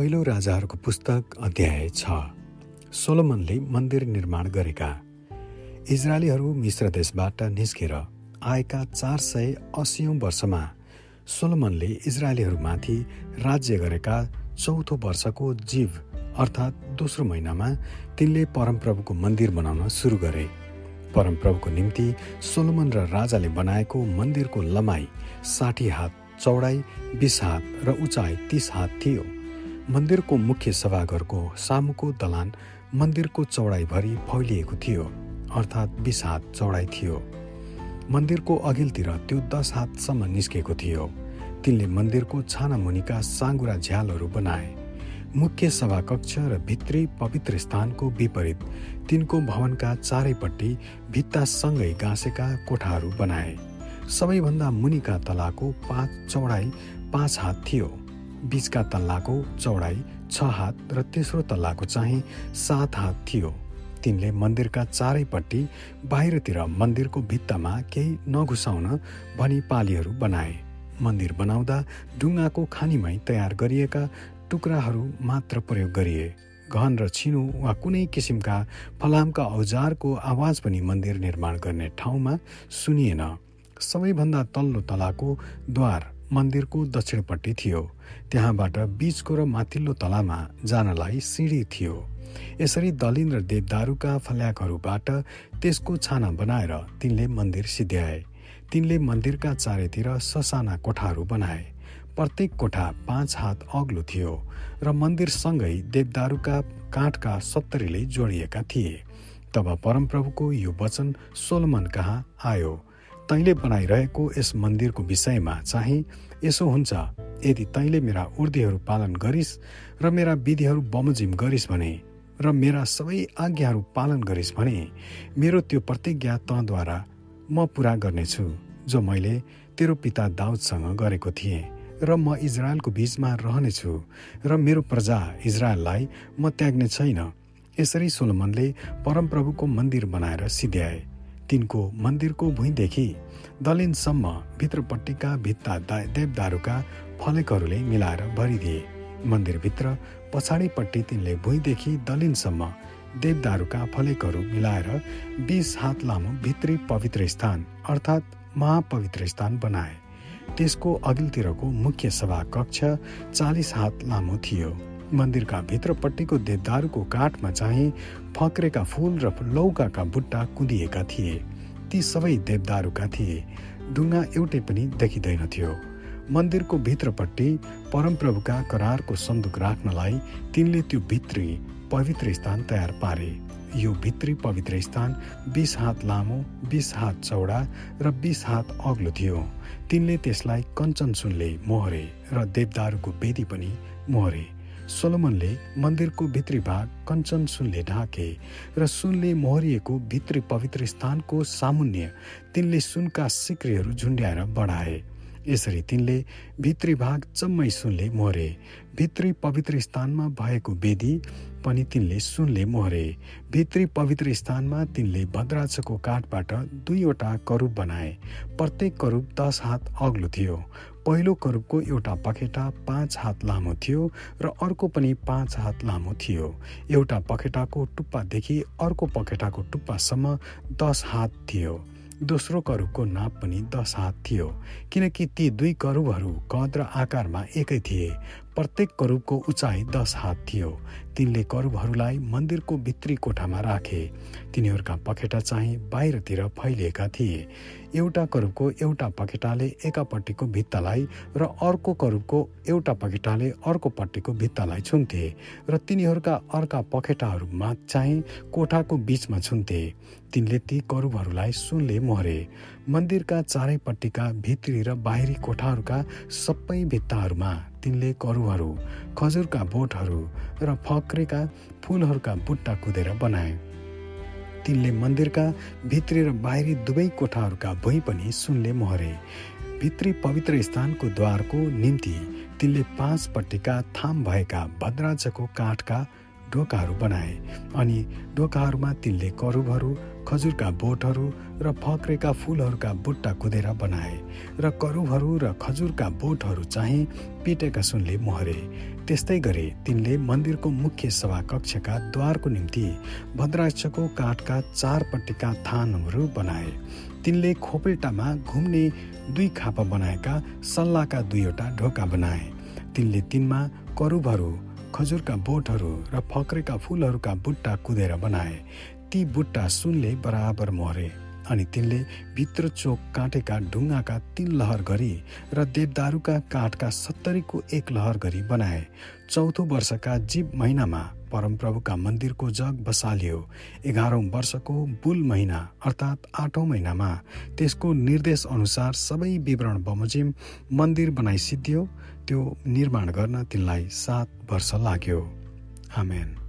पहिलो राजाहरूको पुस्तक अध्याय छ। सोलोमनले मन्दिर निर्माण गरेका। इजरायलीहरू मिश्र देशबाट निस्केर आएका चार सय असीौँ वर्षमा सोलोमनले इजरायलीहरूमाथि राज्य गरेका चौथो वर्षको जीव अर्थात् दोस्रो महिनामा तिनले परमप्रभुको मन्दिर बनाउन सुरु गरे। परमप्रभुको निम्ति सोलोमन र राजाले बनाएको मन्दिरको लमाइ साठी हात चौडाइ बिस हात र उचाइ तिस हात थियो। मन्दिरको मुख्य सभाघरको सामुको दलान मन्दिरको चौडाइभरि फैलिएको थियो अर्थात् बिस हात चौडाइ थियो। मन्दिरको अघिल्तिर त्यो दस हातसम्म निस्केको थियो। तिनले मन्दिरको छाना मुनिका साँगुरा झ्यालहरू बनाए। मुख्य सभाकक्ष र भित्री पवित्र स्थानको विपरीत तिनको भवनका चारैपट्टि भित्तासँगै गाँसेका कोठाहरू बनाए। सबैभन्दा मुनिका तलाको पाँच चौडाइ पाँच हात थियो। बिचका तल्लाको चौडाइ छ हात र तेस्रो तल्लाको चाहिँ सात हात थियो। तिनले मन्दिरका चारैपट्टि बाहिरतिर मन्दिरको भित्तामा केही नघुसाउन भनी पालीहरू बनाए। मन्दिर बनाउँदा ढुङ्गाको खानीमै तयार गरिएका टुक्राहरू मात्र प्रयोग गरिए। घन र छिनो वा कुनै किसिमका फलामका औजारको आवाज पनि मन्दिर निर्माण गर्ने ठाउँमा सुनिएन। सबैभन्दा तल्लो तलाको द्वार मन्दिरको दक्षिणपट्टि थियो। त्यहाँबाट बीचको र माथिल्लो तलामा जानलाई सिँढी थियो। यसरी दलिन र देवदारूका फल्याकहरूबाट त्यसको छाना बनाएर तिनले मन्दिर सिद्ध्याए तिनले मन्दिरका चारैतिर ससाना कोठाहरू बनाए। प्रत्येक कोठा पाँच हात अग्लो थियो र मन्दिरसँगै देवदारूका काठका सत्तरीले जोडिएका थिए। तब परमप्रभुको यो वचन सोलमन कहाँ आयो? तैँले बनाइरहेको यस मन्दिरको विषयमा चाहिँ यसो हुन्छ। यदि तैँले मेरा उर्दीहरू पालन गरिस् र मेरा विधिहरू बमोजिम गरिस् भने र मेरा सबै आज्ञाहरू पालन गरिस् भने मेरो त्यो प्रतिज्ञा तँद्वारा म पुरा गर्नेछु जो मैले तेरो पिता दाउदसँग गरेको थिएँ र म इजरायलको बीचमा रहनेछु र मेरो प्रजा इजरायललाई म त्याग्ने छैन। यसरी सोलोमनले परमप्रभुको मन्दिर बनाएर सिध्याए। तिनको मन्दिरको भुइँदेखि दलिनसम्म भित्रपट्टिका भित्ता देवदारूका फलेकहरूले मिलाएर भरिदिए। मन्दिरभित्र पछाडिपट्टि तिनले भुइँदेखि दलिनसम्म देवदारूका फलेकहरू मिलाएर बिस हात लामो भित्री पवित्र स्थान अर्थात् महापवित्र स्थान बनाए। त्यसको अघिल्तिरको मुख्य सभा कक्ष चालिस हात लामो थियो। मन्दिरका भित्रपट्टिको देवदारूको काठमा चाहिँ फक्रेका फूल र लौकाका बुट्टा कुदिएका थिए। ती सबै देवदारूका थिए। ढुङ्गा एउटै पनि देखिँदैनथ्यो मन्दिरको भित्रपट्टि परमप्रभुका करारको सन्दुक राख्नलाई तिनले त्यो भित्री पवित्र स्थान तयार पारे। यो भित्री पवित्र स्थान बिस हात लामो बिस हात चौडा र बिस हात अग्लो थियो। तिनले त्यसलाई कञ्चन सुनले मोहरे र देवदारूको वेदी पनि मोहरे। सोलोमनले मन्दिरको भित्री भाग कञ्चन सुनले ढाके र सुनले मोहरिएको भित्री पवित्र स्थानको सामुन्य तिनले सुनका सिक्रीहरू झुन्ड्याएर बढाए। यसरी तिनले भित्री भाग जम्मै सुनले मोहरे। भित्री पवित्र स्थानमा भएको वेदी पनि तिनले सुनले मोहरे। भित्री पवित्र स्थानमा तिनले भद्राक्षको काठबाट दुईवटा करूप बनाए। प्रत्येक करूप दस हात अग्लो थियो। पहिलो करूपको एउटा पखेटा पाँच हात लामो थियो र अर्को पनि पाँच हात लामो थियो। एउटा पखेटाको टुप्पादेखि अर्को पखेटाको टुप्पासम्म दस हात थियो। दोस्रो करुबको नाप पनि दस हात थियो। किनकि ती दुई करुबहरू कद र आकारमा एकै थिए। प्रत्येक करुबको उचाइ दस हात थियो। तिनले करुबहरूलाई मन्दिरको भित्री कोठामा राखे। तिनीहरूका पखेटा चाहिँ बाहिरतिर फैलिएका थिए। एउटा करुबको एउटा पखेटाले एकापट्टिको भित्तालाई र अर्को करुबको एउटा पखेटाले अर्कोपट्टिको भित्तालाई छुन्थे र तिनीहरूका अर्का पखेटाहरूमा चाहिँ कोठाको बीचमा छुन्थे। तिनले ती करुबहरूलाई सुनले मोहरे। मन्दिरका चारैपट्टिका भित्री र बाहिरी कोठाहरूका सबै भित्ताहरूमा तिनले करुहरू खजुरका बोटहरू र फक्रेका फुलहरूका बुट्टा कुदेर बनाए। तिनले मन्दिरका भित्री र बाहिरी दुवै कोठाहरूका भुइँ पनि सुनले मोहरे। भित्री पवित्र स्थानको द्वारको निम्ति तिनले पाँचपट्टिका थाम भएका भद्राजको काठका ढोकाहरू बनाए अनि ढोकाहरूमा तिनले करुबहरू खजुरका बोटहरू र फक्रेका फुलहरूका बुट्टा कुदेर बनाए र करुबहरू र खजुरका बोटहरू चाहिँ पिटेका सुनले मोहरे। त्यस्तै गरे तिनले मन्दिरको मुख्य सभा कक्षका द्वारको निम्ति भद्राक्षको काठका चारपट्टिका थानहरू बनाए। तिनले खोपेल्टामा घुम्ने दुई खापा बनाएका सल्लाहका दुईवटा ढोका बनाए। तिनले तिनमा करुबहरू खजुरका बोटहरू र फक्रेका फुलहरूका बुट्टा कुदेर बनाए। ती बुट्टा सुनले बराबर मरे अनि तिनले भित्र चोक काटेका ढुङ्गाका तीन लहर गरी र देवदारूका काठका सत्तरीको एक लहर गरी बनाए। चौथो वर्षका जीव महिनामा परमप्रभुका मन्दिरको जग बसालियो। एघारौँ वर्षको बुल महिना अर्थात् आठौँ महिनामा त्यसको निर्देश अनुसार सबै विवरण बमोजिम मन्दिर बनाइसिद्धियो त्यो निर्माण गर्न तिनलाई सात वर्ष लाग्यो। आमेन।